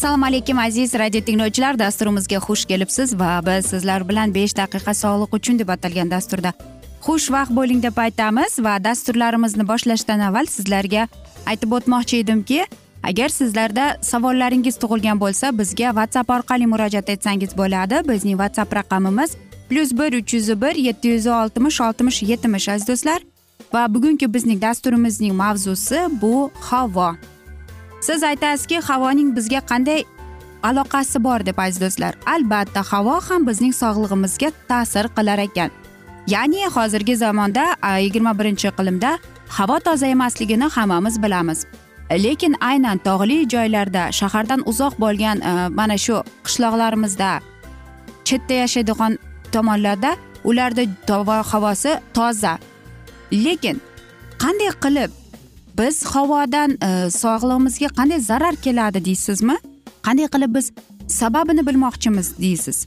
assalomu alaykum aziz radio tinglovchilar. Dasturimizga xush kelibsiz va biz sizlar bilan besh daqiqa sog'liq uchun deb atalgan dasturda xushvaqt bo'ling deb aytamiz va dasturlarimizni boshlashdan avval sizlarga aytib o'tmoqchi edimki agar sizlarda savollaringiz tug'ilgan bo'lsa bizga whatsapp orqali murojaat etsangiz bo'ladi. Bizning whatsapp raqamimiz plyus bir uch yuz bir yetti yuz oltmish oltmish yetmish aziz do'stlar. Va bugungi bizning dasturimizning mavzusi bu havo. Siz aytasizki havoning bizga qanday aloqasi bor deb aziz do'stlar. Albatta havo ham bizning sog'lig'imizga ta'sir qilar ekan. Ya'ni hozirgi zamonda yigirma birinchi iqlimda havo toza emasligini hammamiz bilamiz. Lekin aynan tog'li joylarda shahardan uzoq bo'lgan mana shu qishloqlarimizda chetda yashaydigan tomonlarda ularda havosi toza. Lekin qanday qilib biz havodan e, sog'lig'imizga qanday zarar keladi deysizmi? Qanday qilib biz sababini bilmoqchimiz deysiz?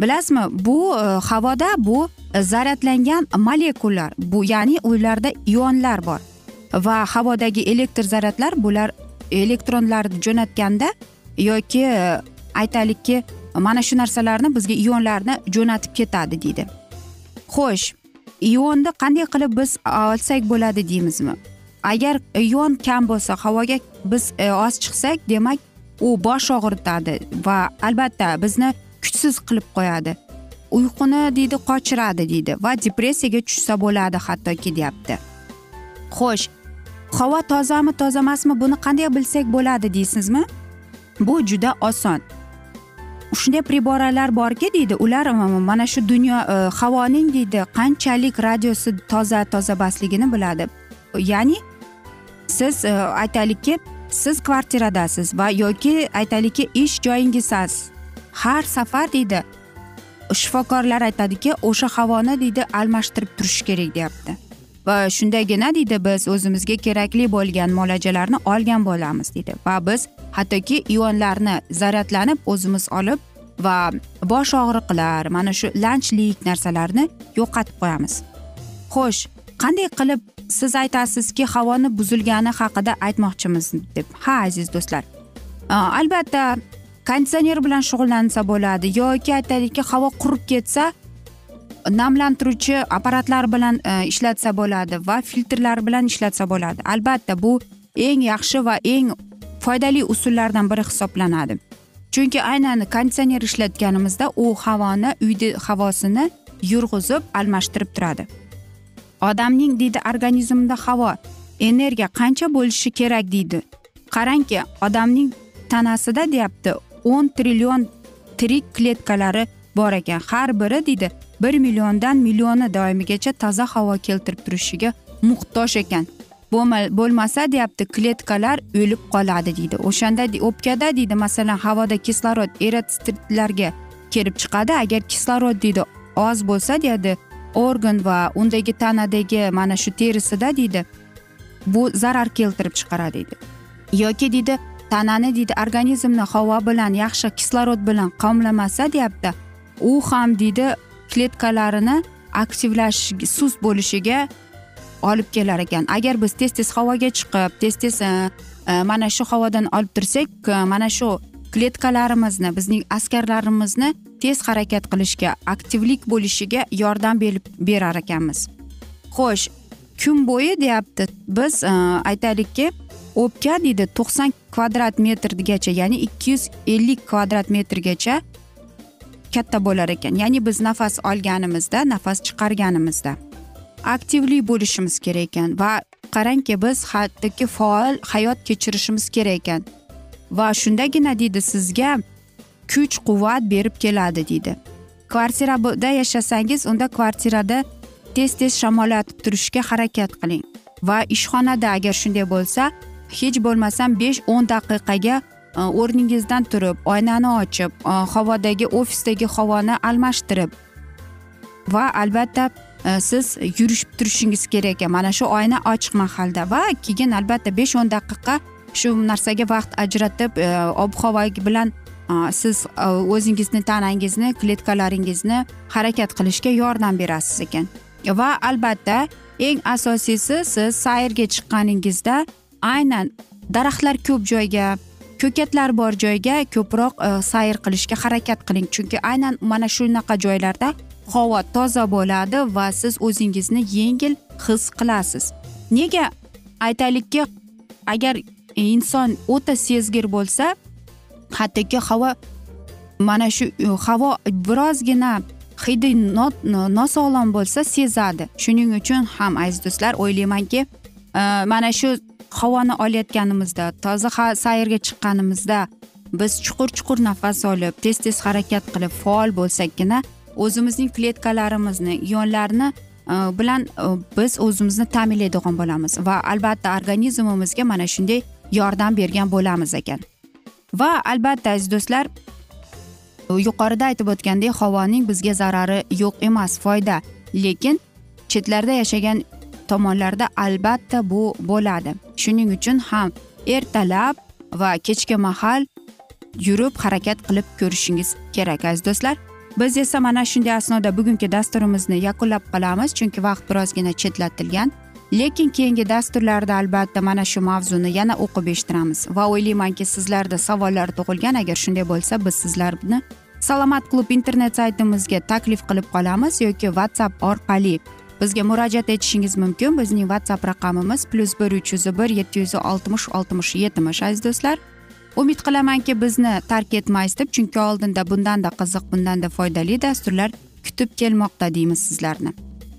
Bilasizmi bu e, havoda bu e, zaryadlangan molekulalar bu ya'ni ularda ionlar bor. Va havodagi elektr zaryadlar bular elektronlarni jo'natganda yoki aytaylikki mana shu narsalarni bizga ionlarni jo'natib ketadi deydi. Xo'sh ionni qanday qilib biz olsak bo'ladi deymizmi? Agar ion kam bo'lsa havoga biz e, oz chiqsak demak u bosh og'ritadi va albatta bizni kuchsiz qilib qo'yadi. Uyquni deydi qochiradi deydi va depressiyaga tushsa bo'ladi hattoki deyapti. Xo'sh havo tozami toza emasmi buni qanday bilsak bo'ladi deysizmi? Bu juda oson. Shunday priboralar borki deydi ular mana shu dunyo e, havoning deydi qanchalik radiosi toza toza emasligini biladi. Ya'ni siz e, aytaylikki siz kvartiradasiz va yoki aytaylikki ish joyingizsiz har safar deydi shifokorlar aytadiki o'sha havoni deydi almashtirib turish kerak deyapti. Va shundagina deydi biz o'zimizga kerakli bo'lgan muolajalarni olgan bo'lamiz deydi. Va biz hattoki ionlarni zaryadlanib o'zimiz olib va bosh og'riqlar mana shu lanchlik narsalarni yo'qotib qo'yamiz. Xo'sh qanday qilib siz aytasizki havoni buzilgani haqida aytmoqchimiz deb. Ha aziz do'stlar. Albatta konditsioner bilan shug'ullansa bo'ladi yoki aytaylikki havo qurib ketsa namlantiruvchi apparatlar bilan e, ishlatsa bo'ladi va filtrlar bilan ishlatsa bo'ladi. Albatta bu eng yaxshi va eng foydali usullardan biri hisoblanadi. Chunki aynan konditsioner ishlatganimizda u havoni uyni havosini yurg'izib almashtirib turadi. Odamning deydi organizmida havo energiya qancha bo'lishi kerak deydi. Qarangki odamning tanasida deyapti o'n trillion tirik kletkalari bor ekan. Har biri deydi bir milliondan millioni doimigacha toza havo keltirib turishiga muhtoj ekan. Bo'lmasa deyapti kletkalar o'lib qoladi deydi. O'shanda o'pkada deydi masalan havoda kislorod eritstitlarga kelib chiqadi. Agar kislorod deydi oz bo'lsa deydi organ va undagi tanadagi mana shu terisida deydi. Bu zarar keltirib chiqaradi deydi. Yoki deydi tanani deydi organizmni havo bilan yaxshi kislorod bilan qomlamasa deyapti. U ham deydi kletkalarini aktivlash sust bo'lishiga olib kelar ekan. Agar biz tez tez havoga chiqib tez tez e, e, mana shu havodan olib tursak e, mana shu kletkalarimizni bizning askarlarimizni tez harakat qilishga aktivlik bo'lishiga yordam berar ekanmiz. Xo'sh kun bo'yi deyapti. Biz e, aytaylikki o'pka deydi to'qson kvadrat metrgacha ya'ni ikki yuz ellik kvadrat metrgacha katta bo'lar ekan. Ya'ni biz nafas olganimizda nafas chiqarganimizda aktivli bo'lishimiz kerak ekan va qarangki biz hattoki faol hayot kechirishimiz kerak ekan. Va shundagina deydi sizga kuch quvvat berib keladi deydi. Kvartirada yashasangiz unda kvartirada tez tez shamollatib turishga harakat qiling. Va ishxonada agar shunday bo'lsa hech bo'lmasam besh o'n daqiqaga e, o'rningizdan turib oynani ochib e, havodagi ofisdagi havoni almashtirib. Va albatta e, siz yurishib turishingiz kerak ekan. Mana shu oyna ochiq mahalda va keyin albatta besh o'n daqiqa shu narsaga vaqt ajratib ob havo bilan siz o'zingizni tanangizni kletkalaringizni harakat qilishga yordam berasiz ekan. E, va albatta eng asosiysi siz sayrga chiqqaningizda aynan daraxtlar ko'p joyga ko'katlar bor joyga ko'proq e, sayr qilishga harakat qiling. Chunki aynan mana shunaqa joylarda havo toza bo'ladi va siz o'zingizni yengil his qilasiz. Nega aytaylikki agar inson o'ta sezgir bo'lsa hattoki havo mana shu e, havo birozgina hidi nosog'lom bo'lsa sezadi. Shuning uchun ham aziz do'stlar o'ylaymanki e, mana shu havoni olayotganimizda toza sayrga chiqqanimizda biz chuqur chuqur nafas olib tez tez harakat qilib faol bo'lsakgina o'zimizning kletkalarimizni ionlarni e, bilan biz o'zimizni ta'minlaydigan bo'lamiz va albatta organizmimizga mana shunday yordam bergan bo'lamiz ekan. Va albatta aziz do'stlar yuqorida aytib o'tgandek havoning bizga zarari yo'q emas foyda. Lekin chetlarda yashagan tomonlarda albatta bu bo'ladi. Shuning uchun ham ertalab va kechki mahal yurib harakat qilib ko'rishingiz kerak aziz do'stlar. Biz esa mana shunday asnoda bugungi dasturimizni yakunlab qolamiz chunki vaqt birozgina chetlatilgan. Lekin keyingi dasturlarda albatta mana shu mavzuni yana o'qib eshittiramiz. Va o'ylaymanki sizlarda savollar tug'ilgan. Agar shunday bo'lsa biz sizlarni salomat klub internet saytimizga taklif qilib qolamiz yoki whatsapp orqali bizga murojaat etishingiz mumkin. Bizning whatsapp raqamimiz plyus bir uch yuz bir yetti yuz oltmish oltmish yetmish aziz do'stlar. Umid qilamanki bizni tark etmaysiz deb chunki oldinda bundanda qiziq bundanda foydali dasturlar kutib kelmoqda deymiz sizlarni.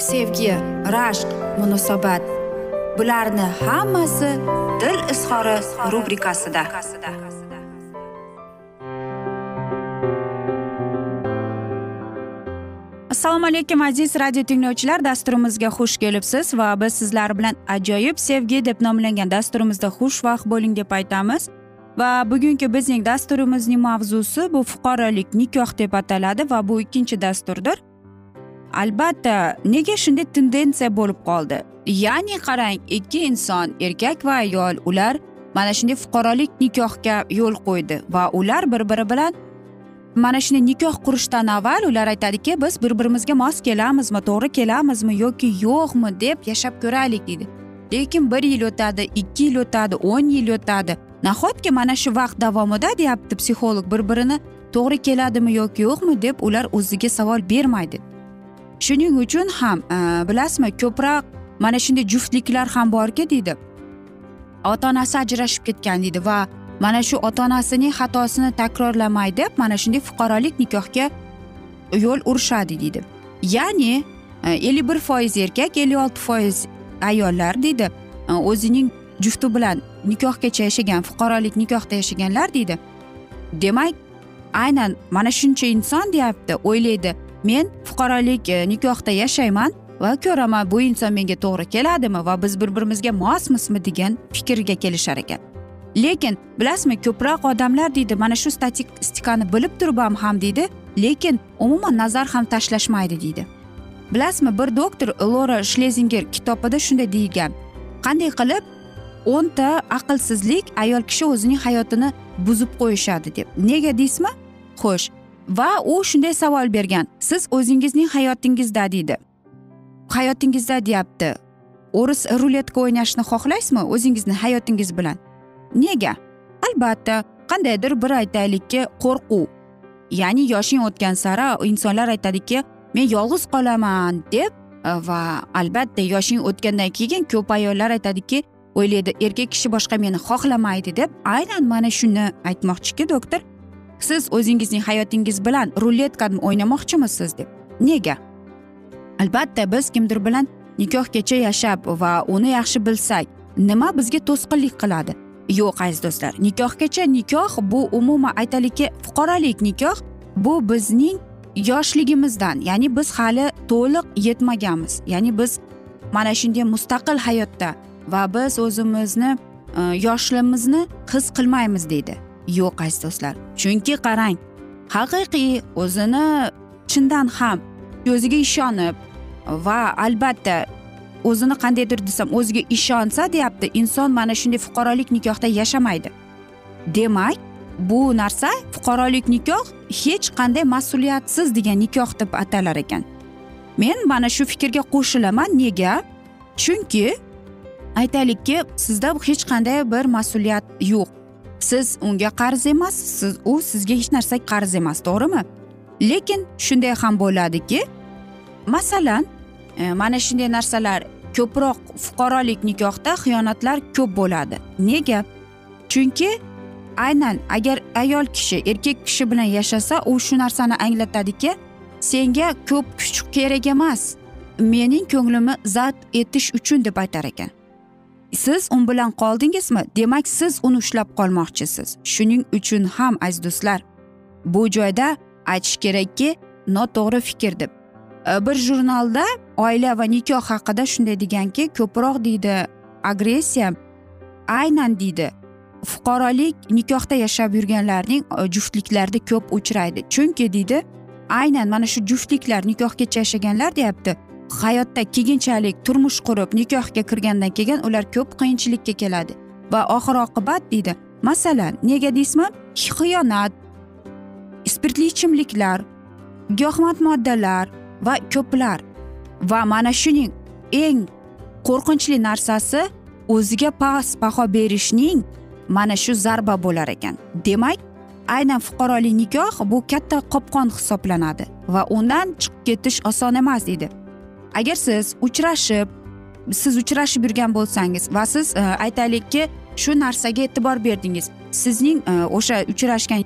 sevgi rashq munosabat. Bularni hammasi dil izhori rubrikasida. Assalomu alaykum aziz radio tinglovchilar. Dasturimizga xush kelibsiz va biz sizlar bilan ajoyib sevgi deb nomlangan dasturimizda xushvaqt bo'ling deb aytamiz. Va bugungi bizning dasturimizning mavzusi bu fuqarolik nikoh deb ataladi va bu ikkinchi dasturdir. Albatta nega shunday tendensiya bo'lib qoldi? Ya'ni qarang ikki inson erkak va ayol ular mana shunday fuqarolik nikohga yo'l qo'ydi va ular bir biri bilan mana shunday nikoh qurishdan avval ular aytadiki biz bir birimizga mos kelamizmi to'g'ri kelamizmi yoki yo'qmi deb yashab ko'raylik deydi. Lekin bir yil o'tadi ikki yil o'tadi o'n yil o'tadi. Nahotki mana shu vaqt davomida deyapti psixolog bir birini to'g'ri keladimi yoki yo'qmi deb ular o'ziga savol bermaydi? Shuning uchun ham e, bilasizmi ko'proq mana shunday juftliklar ham borki deydi. Ota onasi ajrashib ketgan deydi va mana shu ota onasining xatosini takrorlamay deb mana shunday fuqarolik nikohga yo'l urishadi deydi. Ya'ni e, ellik bir foiz erkak ellik olti foiz ayollar deydi. E, o'zining jufti bilan nikohgacha yashagan fuqarolik nikohda yashaganlar deydi. Demak aynan mana shuncha inson deyapti o'ylaydi. Men fuqarolik e, nikohda yashayman va ko'raman bu inson menga to'g'ri keladimi va biz bir birimizga mosmizmi degan fikrga kelishar ekan. Lekin bilasizmi ko'proq odamlar deydi mana shu statistikani bilib turib ham ham deydi lekin umuman nazar ham tashlashmaydi deydi. Bilasizmi bir doktor lora shlezinger kitobida shunday deyilgan qanday qilib o'nta aqlsizlik ayol kishi o'zining hayotini buzib qo'yishadi? deb. Nega deysizmi? Xo'sh va u shunday savol bergan. Siz o'zingizning hayotingizda deydi. Hayotingizda deyapti. O'ris ruletka o'ynashni xohlaysizmi? O'zingizni hayotingiz bilan. Nega? Albatta qandaydir bir aytaylikki qo'rquv ya'ni yoshing o'tgan sari insonlar aytadiki men yolg'iz qolaman deb va albatta yoshing o'tgandan keyin ko'p ayollar aytadiki o'ylaydi erkak kishi boshqa meni xohlamaydi deb aynan mana shuni aytmoqchiki doktor siz o'zingizning hayotingiz bilan ruletkani o'ynamoqchimisiz deb. Nega? Albatta biz kimdir bilan nikohgacha yashab va uni yaxshi bilsak nima bizga to'sqinlik qiladi? Yo'q aziz do'stlar nikohgacha nikoh bu umuman aytaylikki fuqarolik nikoh. Bu bizning yoshligimizdan ya'ni biz hali to'liq yetmaganmiz ya'ni biz mana shunday mustaqil hayotda va biz o'zimizni e, yoshligimizni his qilmaymiz deydi. Yo'q aziz do'stlar. Chunki qarang haqiqiy o'zini chindan ham o'ziga ishonib va albatta o'zini qandaydir desam o'ziga ishonsa deyapti inson mana shunday fuqarolik nikohda yashamaydi. Demak bu narsa fuqarolik nikoh hech qanday mas'uliyatsiz degan nikoh deb atalar ekan. Men mana shu fikrga qo'shilaman nega? Chunki aytaylikki sizda hech qanday bir mas'uliyat yo'q. Siz unga qarz emas siz u sizga hech narsa qarz emas to'g'rimi? Lekin shunday ham bo'ladiki masalan E, mana shunday narsalar ko'proq fuqarolik nikohda xiyonatlar ko'p bo'ladi. Nega? Chunki aynan agar ayol kishi erkak kishi bilan yashasa u shu narsani anglatadiki senga ko'p kuch kerak emas mening ko'nglimni zabt etish uchun deb aytar ekan. Siz u bilan qoldingizmi? Demak siz uni ushlab qolmoqchisiz. Shuning uchun ham aziz do'stlar bu joyda aytish kerakki noto'g'ri fikr deb. E, bir jurnalda oila va nikoh haqida shunday deganki ko'proq deydi agressiya aynan deydi fuqarolik nikohda yashab yurganlarning juftliklarda juftliklarida ko'p uchraydi. Chunki deydi aynan mana shu juftliklar nikohgacha yashaganlar deyapti. Hayotda keyinchalik turmush qurib nikohga kirgandan keyin ular ko'p qiyinchilikka keladi. Va oxir oqibat deydi masalan nega deysizmi? Xiyonat spirtli ichimliklar giyohvand moddalar va ko'plar. Va mana shuning eng qo'rqinchli narsasi o'ziga past baho berishning mana shu zarba bo'lar ekan. Demak aynan fuqarolik nikoh bu katta qopqon hisoblanadi va undan chiqib ketish oson emas deydi. Agar siz uchrashib siz uchrashib yurgan bo'lsangiz va siz e, aytaylikki shu narsaga e'tibor berdingiz. Sizning e, o'sha uchrashgan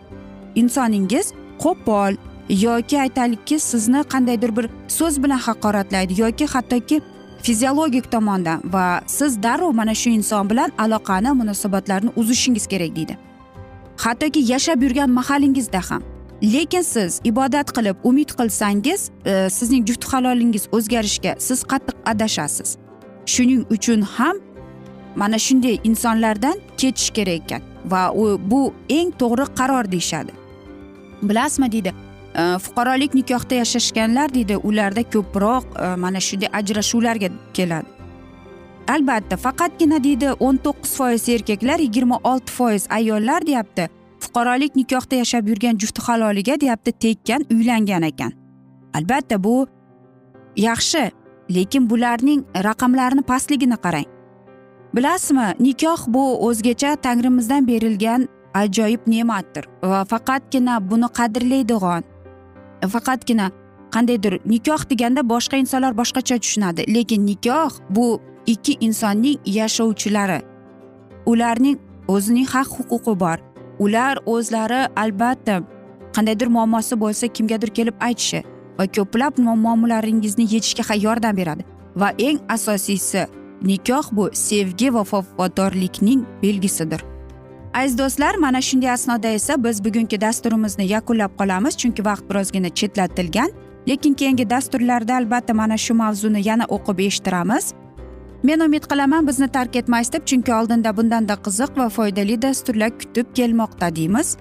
insoningiz qo'pol yoki aytaylikki sizni qandaydir bir so'z bilan haqoratlaydi yoki hattoki fiziologik tomondan va siz darrov mana shu inson bilan aloqani munosabatlarni uzishingiz kerak deydi. Hattoki yashab yurgan mahallingizda ham. Lekin siz ibodat qilib umid qilsangiz e, sizning juft halolingiz o'zgarishga siz qattiq adashasiz. Shuning uchun ham mana shunday insonlardan ketish kerak ekan va u bu eng to'g'ri qaror deyishadi. Bilasizmi deydi e, fuqarolik nikohda yashashganlar deydi ularda ko'proq e, mana shunday ajrashuvlarga keladi. Albatta faqatgina deydi o'n to'qqiz foiz erkaklar yigirma olti foiz ayollar deyapti. Fuqarolik nikohda yashab yurgan jufti haloliga deyapti tekkan uylangan ekan. Albatta bu yaxshi lekin bularning raqamlarini pastligini qarang. Bilasizmi nikoh bu o'zgacha tangrimizdan berilgan ajoyib ne'matdir va faqatgina buni qadrlaydigan faqatgina qandaydir nikoh deganda boshqa insonlar boshqacha tushunadi lekin nikoh bu ikki insonning yashovchilari. Ularning o'zining haq huquqi bor. Ular o'zlari albatta qandaydir muammosi bo'lsa kimgadir kelib aytishi va ko'plab muammolaringizni yechishga yordam beradi. Va eng asosiysi nikoh bu sevgi va vafodorlikning belgisidir. Aziz do'stlar mana shunday asnoda esa biz bugungi dasturimizni yakunlab qolamiz chunki vaqt birozgina chetlatilgan. Lekin keyingi dasturlarda albatta mana shu mavzuni yana o'qib eshittiramiz. Men umid qilaman bizni tark etmaysiz deb chunki oldinda bundanda qiziq va foydali dasturlar kutib kelmoqda deymiz.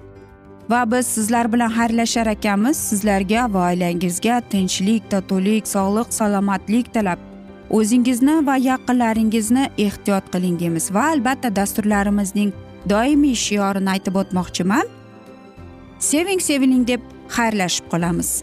Va biz sizlar bilan xayrlashar ekanmiz. Sizlarga va oilangizga tinchlik totuvlik sog'lik salomatlik tilab. O'zingizni va yaqinlaringizni ehtiyot qiling deymiz. Va albatta dasturlarimizning doimiy shiorini aytib o'tmoqchiman. Seving seviling deb xayrlashib qolamiz.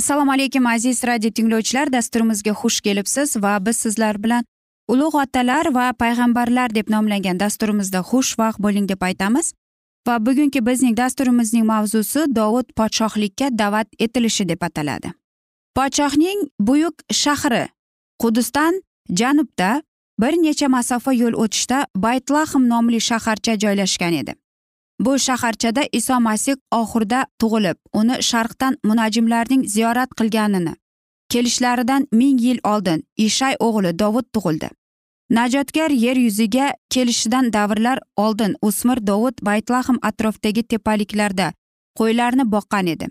Assalomu alaykum aziz radio tinglovchilar. Dasturimizga xush kelibsiz va biz sizlar bilan ulug' otalar va payg'ambarlar deb nomlangan dasturimizda xushvaqt bo'ling deb aytamiz. Va bugungi bizning dasturimizning mavzusi dovud podshohlikka da'vat etilishi deb ataladi. Podshohning buyuk shahri qudusdan janubda bir necha masofa yo'l o'tishda baytlahm nomli shaharcha joylashgan edi. Bu shaharchada iso masih oxirida tug'ilib uni sharqdan munajimlarning ziyorat qilganini kelishlaridan ming yil oldin ishay o'g'li dovud tug'ildi. Najotgar yer yuziga kelishidan davrlar oldin o'smir dovud baytlahm atrofidagi tepaliklarda qo'ylarni boqqan edi.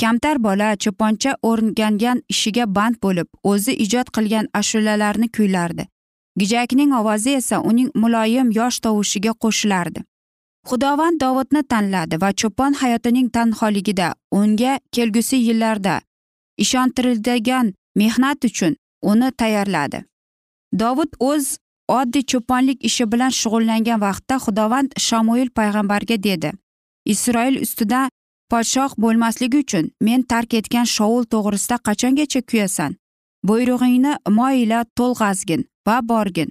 Kamtar bola cho'poncha o'rgangan ishiga band bo'lib o'zi ijod qilgan ashulalarni kuylardi. Gijakning ovozi esa uning muloyim yosh tovushiga qo'shilardi. Xudovand dovudni tanladi va cho'pon hayotining tanholigida unga kelgusi yillarda ishontirilgan mehnat uchun uni tayyorladi. Dovud o'z oddiy cho'ponlik ishi bilan shug'ullangan vaqtda xudovand shamoil payg'ambarga dedi isroil ustida podshoh bo'lmasligi uchun men tark etgan shovul to'g'risida qachongacha kuyasan? Buyrug'ingni moyila to'lg'azgin va borgin.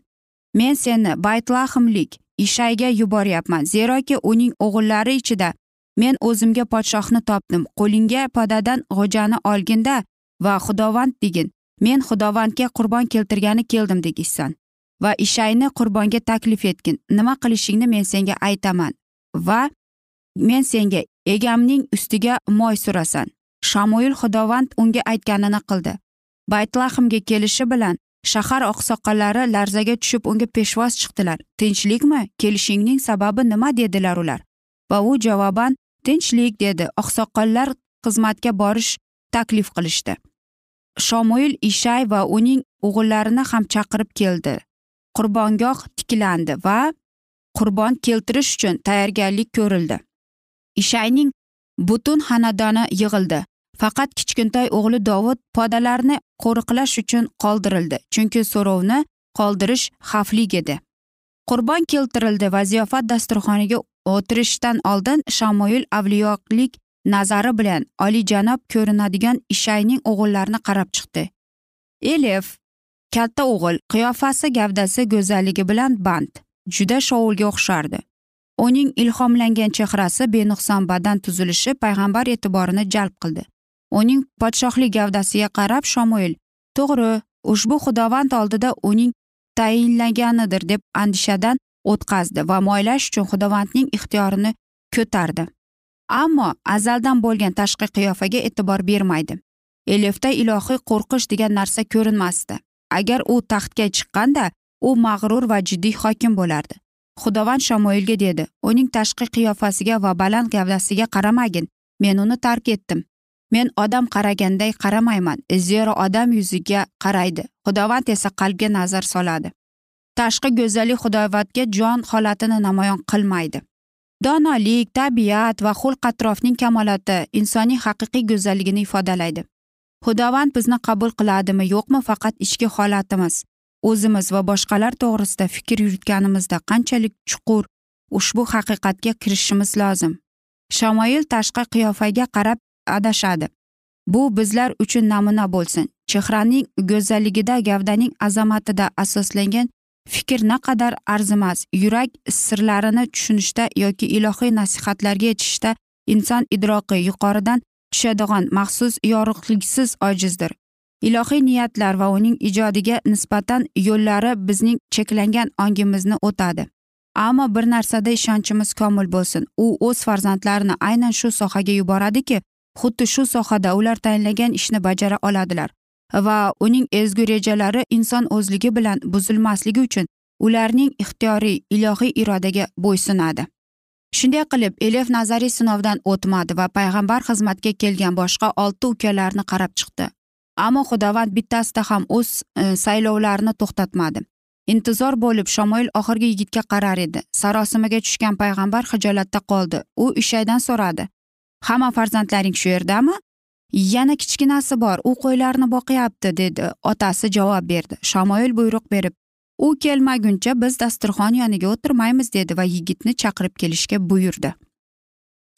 Men seni baytlahimlik ishayga yuboryapman. Zeroki uning o'g'illari ichida men o'zimga podshohni topdim. Qo'lingga podadan g'o'jani olginda va xudovand degin men xudovandga qurbon keltirgani keldim degizsan va ishayni qurbonga taklif etgin. Nima qilishingni men senga aytaman va men senga egamning ustiga moy surasan. Shamoil xudovand unga aytganini qildi. Baytlahmga kelishi bilan shahar oqsoqollari larzaga tushib unga peshvoz chiqdilar. Tinchlikmi? Kelishingning sababi nima? dedilar ular. Va u javoban tinchlik dedi. Oqsoqollar xizmatga borish taklif qilishdi. Shomuil ishay va uning o'g'illarini ham chaqirib keldi. Qurbongoh tiklandi va qurbon keltirish uchun tayyorgarlik ko'rildi. Ishayning butun xonadoni yig'ildi. Faqat kichkintoy o'g'li dovud podalarni qo'riqlash uchun qoldirildi chunki so'rovni qoldirish xavfli edi. Qurbon keltirildi va ziyofat dasturxoniga o'tirishdan oldin shamoil avliyolik nazari bilan olijanob ko'rinadigan ishayning o'g'illarini qarab chiqdi. Elef katta o'g'il qiyofasi gavdasi go'zalligi bilan band juda shovulga o'xshardi. Uning ilhomlangan chehrasi benuqson badan tuzilishi payg'ambar e'tiborini jalb qildi. Uning podshohlik gavdasiga qarab shomuil to'g'ri ushbu xudovand oldida uning tayinlaganidir deb andishadan o'tkazdi va moylash uchun xudovandning ixtiyorini ko'tardi. Ammo azaldan bo'lgan tashqi qiyofaga e'tibor bermaydi. Elifda ilohiy qo'rqish degan narsa ko'rinmasdi. Agar u taxtga chiqqanda u mag'rur va jiddiy hokim bo'lardi. Xudovand shamoilga dedi uning tashqi qiyofasiga va baland gavdasiga qaramagin men uni tark etdim. Men odam qaraganday qaramayman. Zero odam yuziga qaraydi. Xudovand esa qalbga nazar soladi. Tashqi go'zallik xudovandga jon holatini namoyon qilmaydi. Donolik tabiat va xulq atrofning kamoloti insonning haqiqiy go'zalligini ifodalaydi. Xudovand bizni qabul qiladimi yo'qmi faqat ichki holatimiz o'zimiz va boshqalar to'g'risida fikr yuritganimizda qanchalik chuqur ushbu haqiqatga kirishimiz lozim. Shamoil tashqi qiyofaga qarab adashadi. Bu bizlar uchun namuna bo'lsin. Chehraning go'zalligida gavdaning azamatida asoslangan fikr naqadar arzimas yurak sirlarini tushunishda yoki ilohiy nasihatlarga yetishishda inson idroqi yuqoridan tushadigan maxsus yorug'liksiz ojizdir. Ilohiy niyatlar va uning ijodiga nisbatan yo'llari bizning cheklangan ongimizni o'tadi. Ammo bir narsada ishonchimiz komil bo'lsin. U o'z farzandlarini aynan shu sohaga yuboradiki xuddi shu sohada ular tayinlagan ishni bajara oladilar va uning ezgu rejalari inson o'zligi bilan buzilmasligi uchun ularning ixtiyoriy ilohiy irodaga bo'ysunadi. Shunday qilib elef nazariy sinovdan o'tmadi va payg'ambar xizmatga kelgan boshqa olti ukalarni qarab chiqdi. Ammo xudovand bittasida ham o'z e, saylovlarini to'xtatmadi. Intizor bo'lib shamoil oxirgi yigitga qarar edi. Sarosimaga tushgan payg'ambar hijolatda qoldi. U ishaydan so'radi. Hamma farzandlaring shu yerdami? Yana kichkinasi bor u qo'ylarni boqyapti dedi. Otasi javob berdi. Shamoil buyruq berib u kelmaguncha biz dasturxon yoniga o'tirmaymiz dedi va yigitni chaqirib kelishga buyurdi.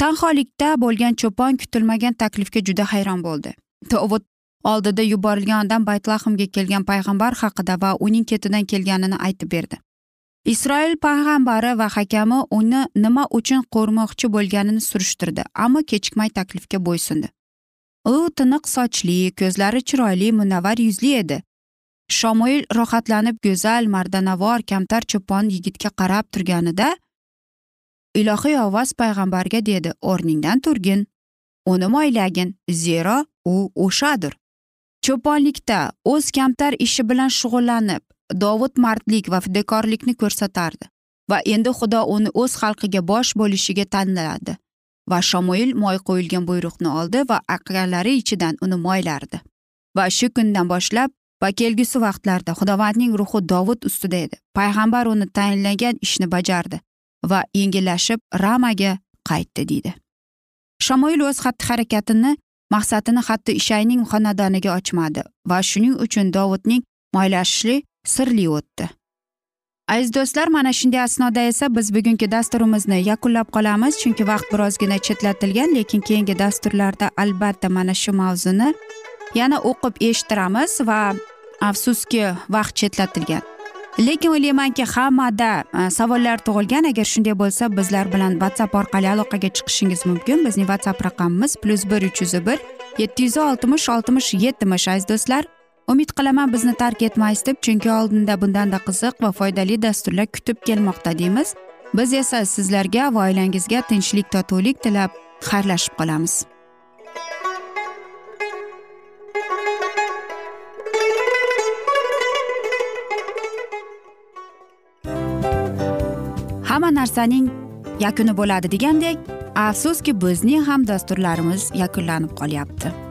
Tanholikda bo'lgan cho'pon kutilmagan taklifga juda hayron bo'ldi. Tovut oldida yuborilgan odam baytlahimga kelgan payg'ambar haqida va uning ketidan kelganini aytib berdi. Isroil payg'ambari va hakami uni nima uchun qo'rmoqchi bo'lganini surishtirdi ammo kechikmay taklifga bo'ysundi u tiniq sochli ko'zlari chiroyli munavvar yuzli edi. Shomoil rohatlanib go'zal mardanavor kamtar cho'pon yigitga qarab turganida ilohiy ovoz payg'ambarga dedi o'rningdan turgin uni moylagin zero u o'shadir. Cho'ponlikda o'z kamtar ishi bilan shug'ullanib dovud mardlik va fidokorlikni ko'rsatardi. Va endi xudo uni o'z xalqiga bosh bo'lishiga tanladi. Va shamoil moy qo'yilgan buyruqni oldi va aqallari ichidan uni moylardi. Va shu kundan boshlab va kelgusi vaqtlarda xudovandning ruhi dovud ustida edi. Payg'ambar uni tayinlagan ishni bajardi va yengillashib ramaga qaytdi deydi. Shamoil o'z xatti harakatini maqsadini hatto ishayning xonadoniga ochmadi va shuning uchun dovudning moylashli sirli o'tdi. Aziz do'stlar mana shunday asnoda esa biz bugungi dasturimizni yakunlab qolamiz chunki vaqt birozgina chetlatilgan lekin keyingi dasturlarda albatta mana shu mavzuni yana o'qib eshittiramiz va afsuski vaqt chetlatilgan. Lekin o'ylaymanki hammada e, savollar tug'ilgan. Agar shunday bo'lsa bizlar bilan whatsapp orqali aloqaga chiqishingiz mumkin. Bizning whatsapp raqamimiz plyus bir uch yuz bir yetti yuz oltmish oltmish yetmish aziz do'stlar. Umid qilaman bizni tark etmaysiz deb chunki oldinda bundanda qiziq va foydali dasturlar kutib kelmoqda deymiz. Biz esa sizlarga va oilangizga tinchlik totuvlik tilab xayrlashib qolamiz. Hamma narsaning yakuni bo'ladi degandek afsuski bizning ham dasturlarimiz yakunlanib qolyapti.